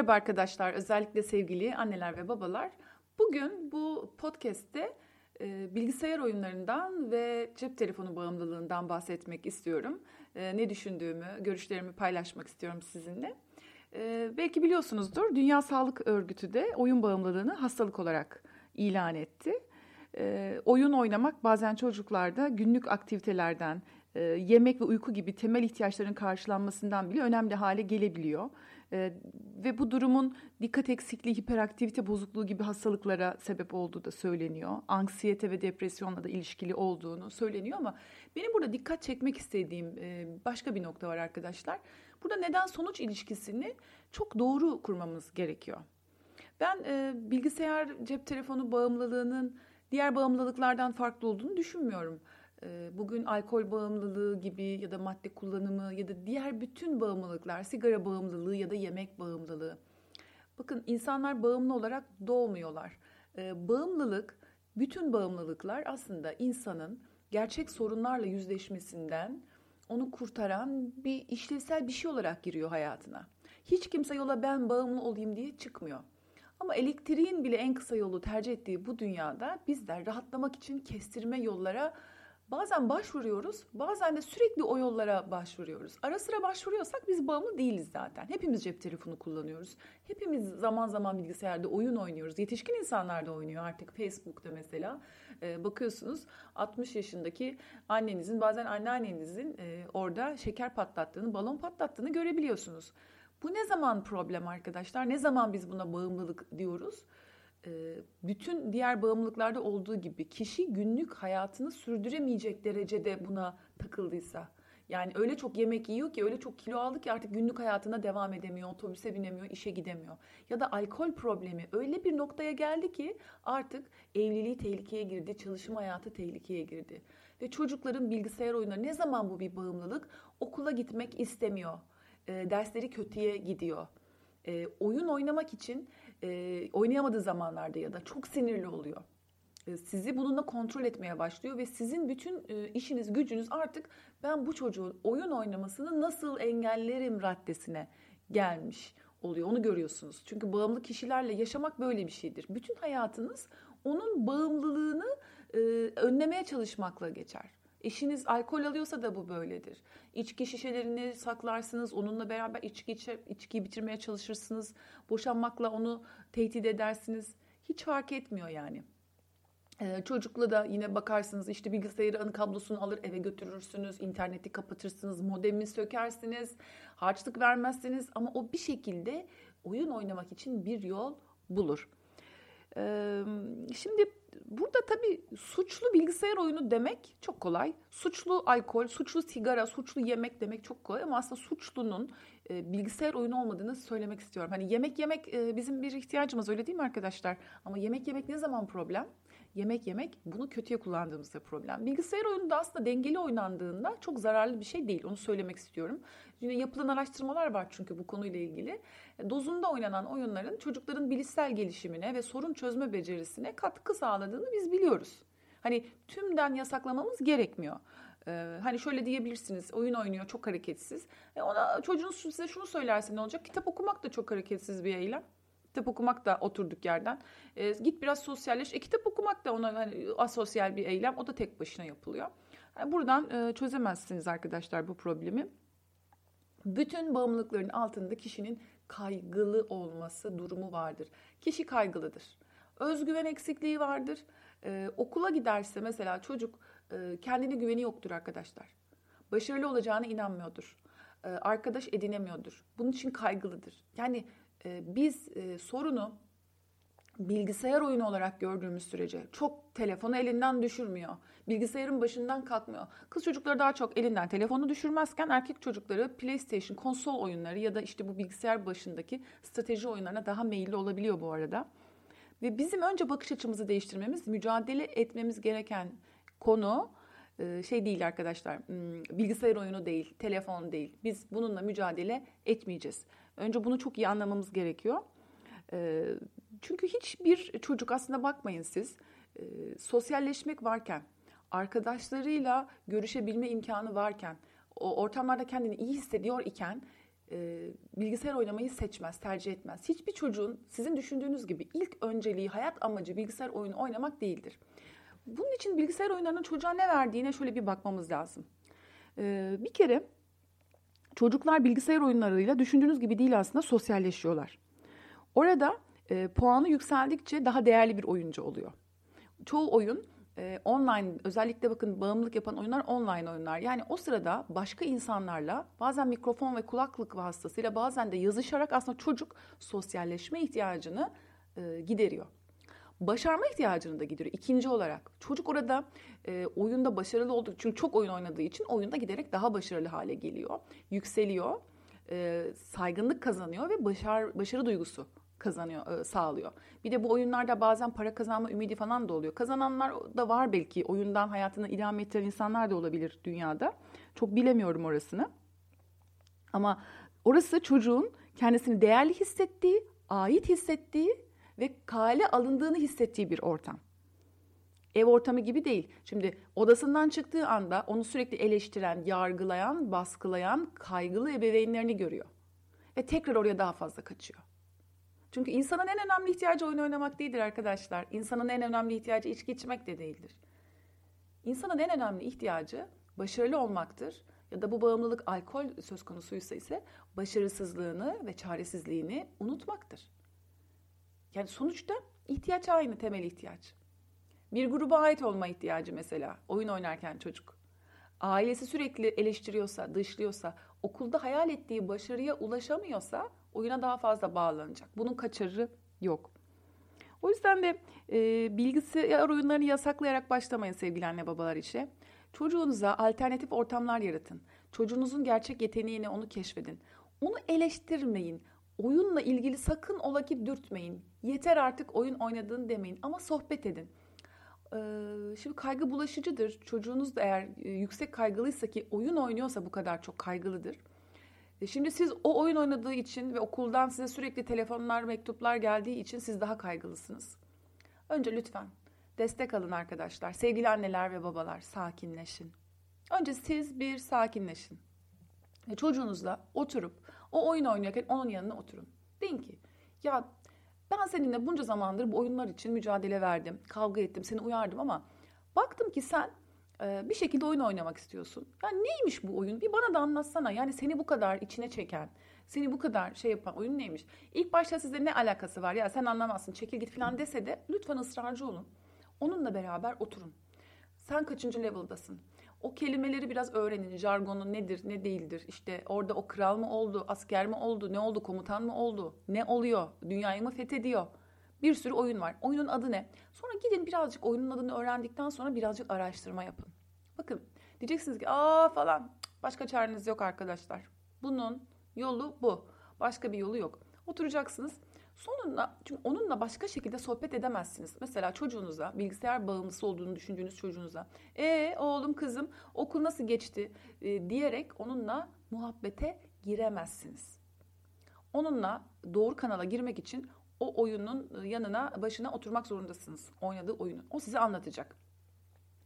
Merhaba arkadaşlar, özellikle sevgili anneler ve babalar. Bugün bu podcast'te e, bilgisayar oyunlarından ve cep telefonu bağımlılığından bahsetmek istiyorum. E, ne düşündüğümü, görüşlerimi paylaşmak istiyorum sizinle. E, belki biliyorsunuzdur, Dünya Sağlık Örgütü de oyun bağımlılığını hastalık olarak ilan etti. E, oyun oynamak bazen çocuklarda günlük aktivitelerden, e, yemek ve uyku gibi temel ihtiyaçların karşılanmasından bile önemli hale gelebiliyor. E, ve bu durumun dikkat eksikliği, hiperaktivite bozukluğu gibi hastalıklara sebep olduğu da söyleniyor. Anksiyete ve depresyonla da ilişkili olduğunu söyleniyor ama benim burada dikkat çekmek istediğim e, başka bir nokta var arkadaşlar. Burada neden sonuç ilişkisini çok doğru kurmamız gerekiyor. Ben e, bilgisayar cep telefonu bağımlılığının diğer bağımlılıklardan farklı olduğunu düşünmüyorum. Ee, bugün alkol bağımlılığı gibi ya da madde kullanımı ya da diğer bütün bağımlılıklar, sigara bağımlılığı ya da yemek bağımlılığı. Bakın insanlar bağımlı olarak doğmuyorlar. Ee, bağımlılık, bütün bağımlılıklar aslında insanın gerçek sorunlarla yüzleşmesinden onu kurtaran bir işlevsel bir şey olarak giriyor hayatına. Hiç kimse yola ben bağımlı olayım diye çıkmıyor. Ama elektriğin bile en kısa yolu tercih ettiği bu dünyada bizler rahatlamak için kestirme yollara Bazen başvuruyoruz, bazen de sürekli o yollara başvuruyoruz. Ara sıra başvuruyorsak biz bağımlı değiliz zaten. Hepimiz cep telefonu kullanıyoruz. Hepimiz zaman zaman bilgisayarda oyun oynuyoruz. Yetişkin insanlar da oynuyor artık Facebook'ta mesela. Ee, bakıyorsunuz 60 yaşındaki annenizin, bazen anneannenizin e, orada şeker patlattığını, balon patlattığını görebiliyorsunuz. Bu ne zaman problem arkadaşlar? Ne zaman biz buna bağımlılık diyoruz? Ee, bütün diğer bağımlılıklarda olduğu gibi kişi günlük hayatını sürdüremeyecek derecede buna takıldıysa yani öyle çok yemek yiyor ki öyle çok kilo aldı ki artık günlük hayatına devam edemiyor, otobüse binemiyor, işe gidemiyor. Ya da alkol problemi öyle bir noktaya geldi ki artık evliliği tehlikeye girdi, çalışma hayatı tehlikeye girdi. Ve çocukların bilgisayar oyunları ne zaman bu bir bağımlılık? Okula gitmek istemiyor. E, dersleri kötüye gidiyor e, oyun oynamak için e, oynayamadığı zamanlarda ya da çok sinirli oluyor. E, sizi bununla kontrol etmeye başlıyor ve sizin bütün e, işiniz gücünüz artık ben bu çocuğun oyun oynamasını nasıl engellerim raddesine gelmiş oluyor. Onu görüyorsunuz. Çünkü bağımlı kişilerle yaşamak böyle bir şeydir. Bütün hayatınız onun bağımlılığını e, önlemeye çalışmakla geçer. Eşiniz alkol alıyorsa da bu böyledir. İçki şişelerini saklarsınız, onunla beraber içki içkiyi bitirmeye çalışırsınız. Boşanmakla onu tehdit edersiniz. Hiç fark etmiyor yani. Ee, çocukla da yine bakarsınız işte bilgisayarı anı kablosunu alır eve götürürsünüz, interneti kapatırsınız, modemi sökersiniz, harçlık vermezsiniz ama o bir şekilde oyun oynamak için bir yol bulur. Şimdi burada tabii suçlu bilgisayar oyunu demek çok kolay. Suçlu alkol, suçlu sigara, suçlu yemek demek çok kolay ama aslında suçlunun bilgisayar oyunu olmadığını söylemek istiyorum. Hani yemek yemek bizim bir ihtiyacımız öyle değil mi arkadaşlar? Ama yemek yemek ne zaman problem? Yemek yemek bunu kötüye kullandığımızda problem. Bilgisayar oyunu da aslında dengeli oynandığında çok zararlı bir şey değil. Onu söylemek istiyorum. Yine yapılan araştırmalar var çünkü bu konuyla ilgili. Dozunda oynanan oyunların çocukların bilişsel gelişimine ve sorun çözme becerisine katkı sağladığını biz biliyoruz. Hani tümden yasaklamamız gerekmiyor. Ee, hani şöyle diyebilirsiniz oyun oynuyor çok hareketsiz. E ona çocuğunuz size şunu söylerse ne olacak? Kitap okumak da çok hareketsiz bir eylem. Kitap okumak da oturduk yerden. E, git biraz sosyalleş. E, kitap okumak da ona hani, asosyal bir eylem. O da tek başına yapılıyor. Yani buradan e, çözemezsiniz arkadaşlar bu problemi. Bütün bağımlılıkların altında kişinin kaygılı olması durumu vardır. Kişi kaygılıdır. Özgüven eksikliği vardır. Ee, okula giderse mesela çocuk e, kendine güveni yoktur arkadaşlar. Başarılı olacağına inanmıyordur. Ee, arkadaş edinemiyordur. Bunun için kaygılıdır. Yani e, biz e, sorunu bilgisayar oyunu olarak gördüğümüz sürece çok telefonu elinden düşürmüyor. Bilgisayarın başından kalkmıyor. Kız çocukları daha çok elinden telefonu düşürmezken erkek çocukları PlayStation, konsol oyunları ya da işte bu bilgisayar başındaki strateji oyunlarına daha meyilli olabiliyor bu arada. Ve bizim önce bakış açımızı değiştirmemiz, mücadele etmemiz gereken konu e, şey değil arkadaşlar. Hmm, bilgisayar oyunu değil, telefon değil. Biz bununla mücadele etmeyeceğiz. Önce bunu çok iyi anlamamız gerekiyor. E, çünkü hiçbir çocuk aslında bakmayın siz e, sosyalleşmek varken, arkadaşlarıyla görüşebilme imkanı varken, o ortamlarda kendini iyi hissediyor iken e, bilgisayar oynamayı seçmez, tercih etmez. Hiçbir çocuğun sizin düşündüğünüz gibi ilk önceliği, hayat amacı bilgisayar oyunu oynamak değildir. Bunun için bilgisayar oyunlarının çocuğa ne verdiğine şöyle bir bakmamız lazım. E, bir kere çocuklar bilgisayar oyunlarıyla düşündüğünüz gibi değil aslında sosyalleşiyorlar. Orada e, puanı yükseldikçe daha değerli bir oyuncu oluyor. Çoğu oyun e, online özellikle bakın bağımlılık yapan oyunlar online oyunlar. Yani o sırada başka insanlarla bazen mikrofon ve kulaklık vasıtasıyla bazen de yazışarak aslında çocuk sosyalleşme ihtiyacını e, gideriyor. Başarma ihtiyacını da gideriyor. İkinci olarak çocuk orada e, oyunda başarılı olduğu çünkü çok oyun oynadığı için oyunda giderek daha başarılı hale geliyor. Yükseliyor, e, saygınlık kazanıyor ve başar, başarı duygusu kazanıyor, e, sağlıyor. Bir de bu oyunlarda bazen para kazanma ümidi falan da oluyor. Kazananlar da var belki. Oyundan hayatını idame ettiren insanlar da olabilir dünyada. Çok bilemiyorum orasını. Ama orası çocuğun kendisini değerli hissettiği, ait hissettiği ve kale alındığını hissettiği bir ortam. Ev ortamı gibi değil. Şimdi odasından çıktığı anda onu sürekli eleştiren, yargılayan, baskılayan, kaygılı ebeveynlerini görüyor. Ve tekrar oraya daha fazla kaçıyor. Çünkü insanın en önemli ihtiyacı oyun oynamak değildir arkadaşlar. İnsanın en önemli ihtiyacı içki içmek de değildir. İnsanın en önemli ihtiyacı başarılı olmaktır. Ya da bu bağımlılık alkol söz konusuysa ise başarısızlığını ve çaresizliğini unutmaktır. Yani sonuçta ihtiyaç aynı temel ihtiyaç. Bir gruba ait olma ihtiyacı mesela oyun oynarken çocuk. Ailesi sürekli eleştiriyorsa, dışlıyorsa, okulda hayal ettiği başarıya ulaşamıyorsa oyuna daha fazla bağlanacak. Bunun kaçarı yok. O yüzden de e, bilgisayar oyunlarını yasaklayarak başlamayın sevgili anne babalar işe. Çocuğunuza alternatif ortamlar yaratın. Çocuğunuzun gerçek yeteneğini onu keşfedin. Onu eleştirmeyin. Oyunla ilgili sakın ola ki dürtmeyin. Yeter artık oyun oynadığın demeyin ama sohbet edin. Ee, şimdi kaygı bulaşıcıdır. Çocuğunuz da eğer e, yüksek kaygılıysa ki oyun oynuyorsa bu kadar çok kaygılıdır. E, şimdi siz o oyun oynadığı için ve okuldan size sürekli telefonlar, mektuplar geldiği için siz daha kaygılısınız. Önce lütfen destek alın arkadaşlar. Sevgili anneler ve babalar sakinleşin. Önce siz bir sakinleşin. Ve çocuğunuzla oturup o oyun oynuyorken onun yanına oturun. Deyin ki ya ben seninle bunca zamandır bu oyunlar için mücadele verdim, kavga ettim, seni uyardım ama baktım ki sen e, bir şekilde oyun oynamak istiyorsun. Yani neymiş bu oyun? Bir bana da anlatsana. Yani seni bu kadar içine çeken, seni bu kadar şey yapan oyun neymiş? İlk başta size ne alakası var? Ya sen anlamazsın, çekil git falan dese de lütfen ısrarcı olun. Onunla beraber oturun. Sen kaçıncı level'dasın? O kelimeleri biraz öğrenin. Jargonu nedir, ne değildir? İşte orada o kral mı oldu, asker mi oldu, ne oldu, komutan mı oldu, ne oluyor, dünyayı mı fethediyor? Bir sürü oyun var. Oyunun adı ne? Sonra gidin birazcık oyunun adını öğrendikten sonra birazcık araştırma yapın. Bakın diyeceksiniz ki aa falan başka çareniz yok arkadaşlar. Bunun yolu bu. Başka bir yolu yok. Oturacaksınız. Sonunda çünkü onunla başka şekilde sohbet edemezsiniz. Mesela çocuğunuza, bilgisayar bağımlısı olduğunu düşündüğünüz çocuğunuza, e oğlum kızım okul nasıl geçti e, diyerek onunla muhabbete giremezsiniz. Onunla doğru kanala girmek için o oyunun yanına, başına oturmak zorundasınız. Oynadığı oyunu. O size anlatacak.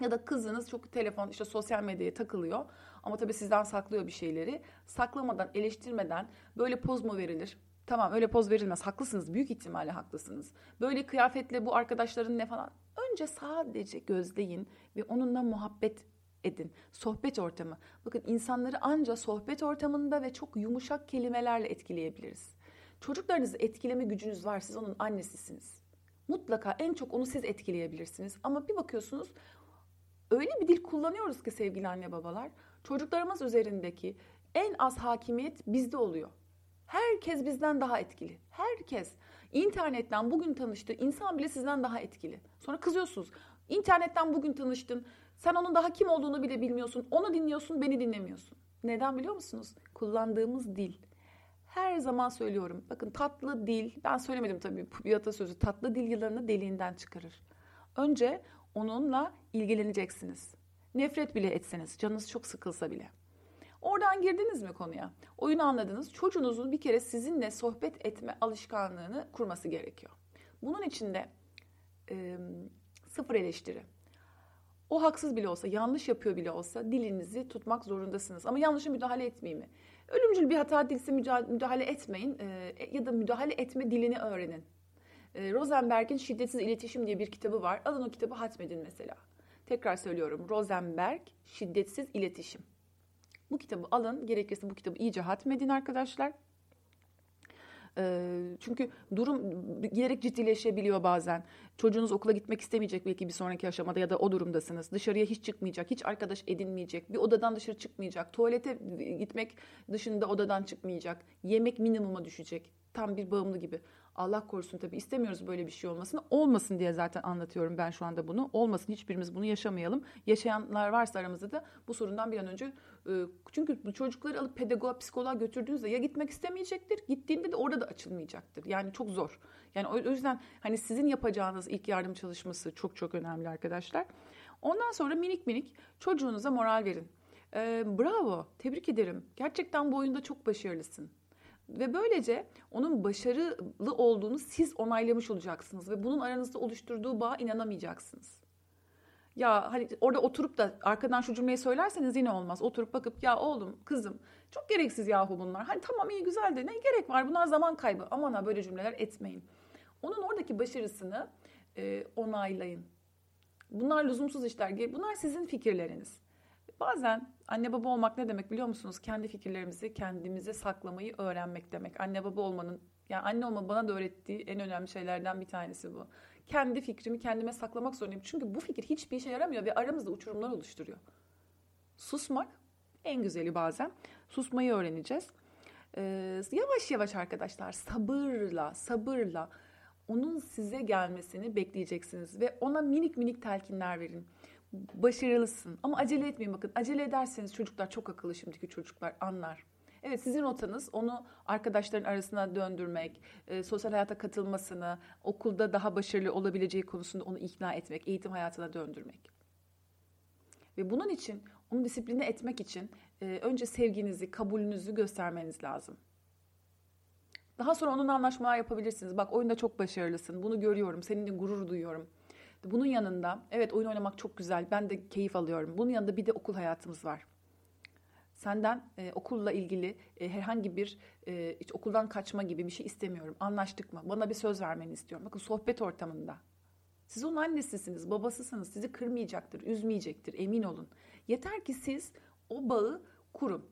Ya da kızınız çok telefon işte sosyal medyaya takılıyor ama tabii sizden saklıyor bir şeyleri. Saklamadan, eleştirmeden böyle poz mu verilir? Tamam öyle poz verilmez. Haklısınız. Büyük ihtimalle haklısınız. Böyle kıyafetle bu arkadaşların ne falan. Önce sadece gözleyin ve onunla muhabbet edin. Sohbet ortamı. Bakın insanları anca sohbet ortamında ve çok yumuşak kelimelerle etkileyebiliriz. Çocuklarınızı etkileme gücünüz var. Siz onun annesisiniz. Mutlaka en çok onu siz etkileyebilirsiniz. Ama bir bakıyorsunuz öyle bir dil kullanıyoruz ki sevgili anne babalar. Çocuklarımız üzerindeki en az hakimiyet bizde oluyor. Herkes bizden daha etkili. Herkes. İnternetten bugün tanıştığı insan bile sizden daha etkili. Sonra kızıyorsunuz. İnternetten bugün tanıştın. Sen onun daha kim olduğunu bile bilmiyorsun. Onu dinliyorsun, beni dinlemiyorsun. Neden biliyor musunuz? Kullandığımız dil. Her zaman söylüyorum. Bakın tatlı dil, ben söylemedim tabii bir atasözü. Tatlı dil yılanını deliğinden çıkarır. Önce onunla ilgileneceksiniz. Nefret bile etseniz, canınız çok sıkılsa bile. Oradan girdiniz mi konuya? Oyunu anladınız. Çocuğunuzun bir kere sizinle sohbet etme alışkanlığını kurması gerekiyor. Bunun için de e, sıfır eleştiri. O haksız bile olsa, yanlış yapıyor bile olsa dilinizi tutmak zorundasınız. Ama yanlışa müdahale etmeyeyim mi? Ölümcül bir hata değilse müdahale etmeyin e, ya da müdahale etme dilini öğrenin. E, Rosenberg'in Şiddetsiz İletişim diye bir kitabı var. Alın o kitabı hatmedin mesela. Tekrar söylüyorum. Rosenberg Şiddetsiz İletişim. Bu kitabı alın. Gerekirse bu kitabı iyice hatmedin arkadaşlar. Çünkü durum gerek ciddileşebiliyor bazen. Çocuğunuz okula gitmek istemeyecek belki bir sonraki aşamada ya da o durumdasınız. Dışarıya hiç çıkmayacak, hiç arkadaş edinmeyecek, bir odadan dışarı çıkmayacak, tuvalete gitmek dışında odadan çıkmayacak, yemek minimuma düşecek. Tam bir bağımlı gibi. Allah korusun tabii istemiyoruz böyle bir şey olmasını. Olmasın diye zaten anlatıyorum ben şu anda bunu. Olmasın hiçbirimiz bunu yaşamayalım. Yaşayanlar varsa aramızda da bu sorundan bir an önce e, çünkü bu çocukları alıp pedagoğa, psikoloğa götürdüğünüzde ya gitmek istemeyecektir, gittiğinde de orada da açılmayacaktır. Yani çok zor. Yani o yüzden hani sizin yapacağınız ilk yardım çalışması çok çok önemli arkadaşlar. Ondan sonra minik minik çocuğunuza moral verin. Ee, bravo, tebrik ederim. Gerçekten bu oyunda çok başarılısın. Ve böylece onun başarılı olduğunu siz onaylamış olacaksınız ve bunun aranızda oluşturduğu bağa inanamayacaksınız. Ya hani orada oturup da arkadan şu cümleyi söylerseniz yine olmaz. Oturup bakıp ya oğlum kızım çok gereksiz yahu bunlar. Hani tamam iyi güzel de ne gerek var bunlar zaman kaybı. Aman ha böyle cümleler etmeyin. Onun oradaki başarısını e, onaylayın. Bunlar lüzumsuz işler. Bunlar sizin fikirleriniz. Bazen anne baba olmak ne demek biliyor musunuz? Kendi fikirlerimizi kendimize saklamayı öğrenmek demek. Anne baba olmanın yani anne olma bana da öğrettiği en önemli şeylerden bir tanesi bu. Kendi fikrimi kendime saklamak zorundayım. Çünkü bu fikir hiçbir işe yaramıyor ve aramızda uçurumlar oluşturuyor. Susmak en güzeli bazen. Susmayı öğreneceğiz. Ee, yavaş yavaş arkadaşlar sabırla sabırla onun size gelmesini bekleyeceksiniz ve ona minik minik telkinler verin başarılısın. Ama acele etmeyin bakın. Acele ederseniz çocuklar çok akıllı şimdiki çocuklar anlar. Evet sizin rotanız onu arkadaşların arasına döndürmek, e, sosyal hayata katılmasını, okulda daha başarılı olabileceği konusunda onu ikna etmek, eğitim hayatına döndürmek. Ve bunun için onu disipline etmek için e, önce sevginizi, kabulünüzü göstermeniz lazım. Daha sonra onunla anlaşmalar yapabilirsiniz. Bak oyunda çok başarılısın. Bunu görüyorum. Seninle gurur duyuyorum. Bunun yanında evet oyun oynamak çok güzel. Ben de keyif alıyorum. Bunun yanında bir de okul hayatımız var. Senden e, okulla ilgili e, herhangi bir e, hiç okuldan kaçma gibi bir şey istemiyorum. Anlaştık mı? Bana bir söz vermeni istiyorum. Bakın sohbet ortamında. Siz onun annesisiniz, babasısınız. Sizi kırmayacaktır, üzmeyecektir. Emin olun. Yeter ki siz o bağı kurun.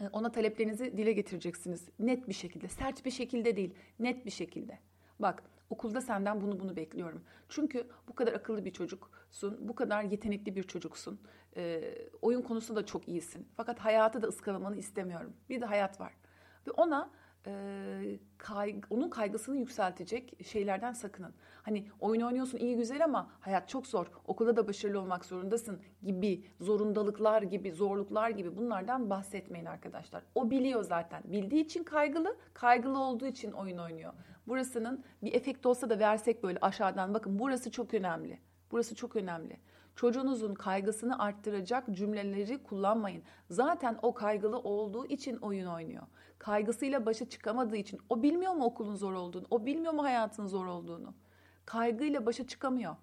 E, ona taleplerinizi dile getireceksiniz. Net bir şekilde, sert bir şekilde değil, net bir şekilde. Bak Okulda senden bunu bunu bekliyorum. Çünkü bu kadar akıllı bir çocuksun, bu kadar yetenekli bir çocuksun. E, oyun konusunda da çok iyisin. Fakat hayatı da ıskalamanı istemiyorum. Bir de hayat var. Ve ona e, kay, onun kaygısını yükseltecek şeylerden sakının. Hani oyun oynuyorsun iyi güzel ama hayat çok zor. Okulda da başarılı olmak zorundasın gibi zorundalıklar gibi zorluklar gibi bunlardan bahsetmeyin arkadaşlar. O biliyor zaten. Bildiği için kaygılı, kaygılı olduğu için oyun oynuyor. Burasının bir efekt olsa da versek böyle aşağıdan bakın burası çok önemli. Burası çok önemli. Çocuğunuzun kaygısını arttıracak cümleleri kullanmayın. Zaten o kaygılı olduğu için oyun oynuyor. Kaygısıyla başa çıkamadığı için o bilmiyor mu okulun zor olduğunu? O bilmiyor mu hayatın zor olduğunu? Kaygıyla başa çıkamıyor.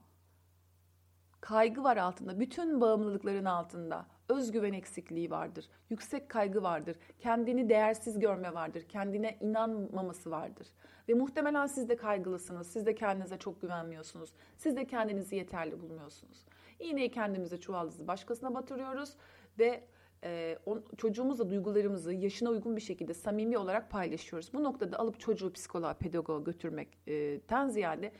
Kaygı var altında. Bütün bağımlılıkların altında özgüven eksikliği vardır. Yüksek kaygı vardır. Kendini değersiz görme vardır. Kendine inanmaması vardır. Ve muhtemelen siz de kaygılısınız. Siz de kendinize çok güvenmiyorsunuz. Siz de kendinizi yeterli bulmuyorsunuz. İğneyi kendimize çuvaldızı başkasına batırıyoruz ve e, on, çocuğumuzla duygularımızı yaşına uygun bir şekilde samimi olarak paylaşıyoruz. Bu noktada alıp çocuğu psikoloğa, pedagoğa götürmekten ziyade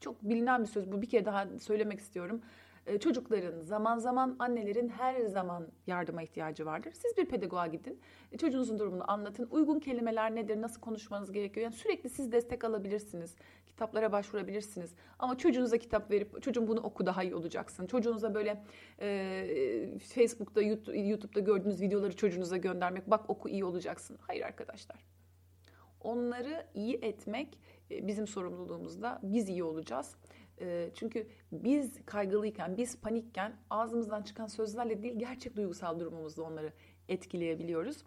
çok bilinen bir söz bu bir kere daha söylemek istiyorum. E, çocukların zaman zaman annelerin her zaman yardıma ihtiyacı vardır. Siz bir pedagoğa gidin. E, çocuğunuzun durumunu anlatın. Uygun kelimeler nedir? Nasıl konuşmanız gerekiyor? Yani sürekli siz destek alabilirsiniz. Kitaplara başvurabilirsiniz. Ama çocuğunuza kitap verip çocuğum bunu oku daha iyi olacaksın. Çocuğunuza böyle e, Facebook'ta, YouTube'da gördüğünüz videoları çocuğunuza göndermek. Bak oku iyi olacaksın. Hayır arkadaşlar. Onları iyi etmek bizim sorumluluğumuzda. Biz iyi olacağız. Çünkü biz kaygılıyken, biz panikken ağzımızdan çıkan sözlerle değil gerçek duygusal durumumuzda onları etkileyebiliyoruz.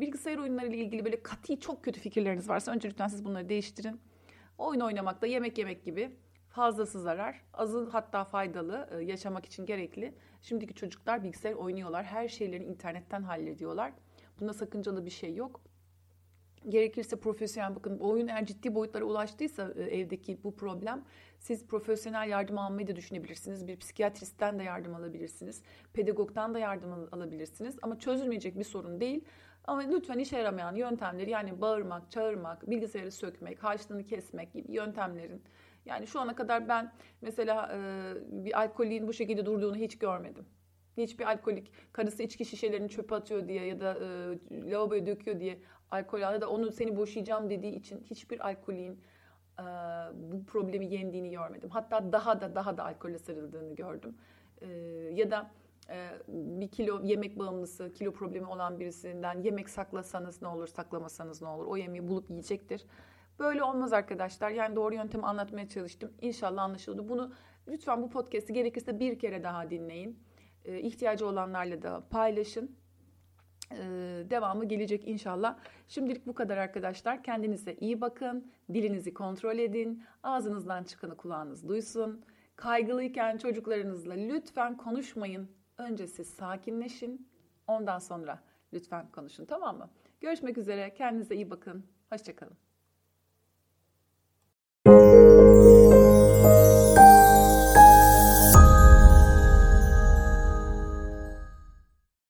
Bilgisayar oyunları ile ilgili böyle katı çok kötü fikirleriniz varsa önce lütfen siz bunları değiştirin. Oyun oynamakta yemek yemek gibi Fazlası zarar, azı hatta faydalı, e, yaşamak için gerekli. Şimdiki çocuklar bilgisayar oynuyorlar, her şeyleri internetten hallediyorlar. Bunda sakıncalı bir şey yok. Gerekirse profesyonel bakın oyun eğer ciddi boyutlara ulaştıysa e, evdeki bu problem siz profesyonel yardım almayı da düşünebilirsiniz. Bir psikiyatristten de yardım alabilirsiniz. Pedagogdan da yardım alabilirsiniz. Ama çözülmeyecek bir sorun değil. Ama lütfen işe yaramayan yöntemleri yani bağırmak, çağırmak, bilgisayarı sökmek, harçlığını kesmek gibi yöntemlerin yani şu ana kadar ben mesela e, bir alkolün bu şekilde durduğunu hiç görmedim. Hiçbir alkolik karısı içki şişelerini çöpe atıyor diye ya da e, lavaboya döküyor diye alkol ya da onu seni boşayacağım dediği için hiçbir alkolin e, bu problemi yendiğini görmedim. Hatta daha da daha da alkole sarıldığını gördüm. E, ya da e, bir kilo yemek bağımlısı, kilo problemi olan birisinden yemek saklasanız ne olur, saklamasanız ne olur, o yemeği bulup yiyecektir. Böyle olmaz arkadaşlar. Yani doğru yöntemi anlatmaya çalıştım. İnşallah anlaşıldı. Bunu lütfen bu podcast'i gerekirse bir kere daha dinleyin. E, ihtiyacı olanlarla da paylaşın. E, devamı gelecek inşallah. Şimdilik bu kadar arkadaşlar. Kendinize iyi bakın. Dilinizi kontrol edin. Ağzınızdan çıkanı kulağınız duysun. Kaygılıyken çocuklarınızla lütfen konuşmayın. Önce siz sakinleşin. Ondan sonra lütfen konuşun tamam mı? Görüşmek üzere. Kendinize iyi bakın. Hoşçakalın.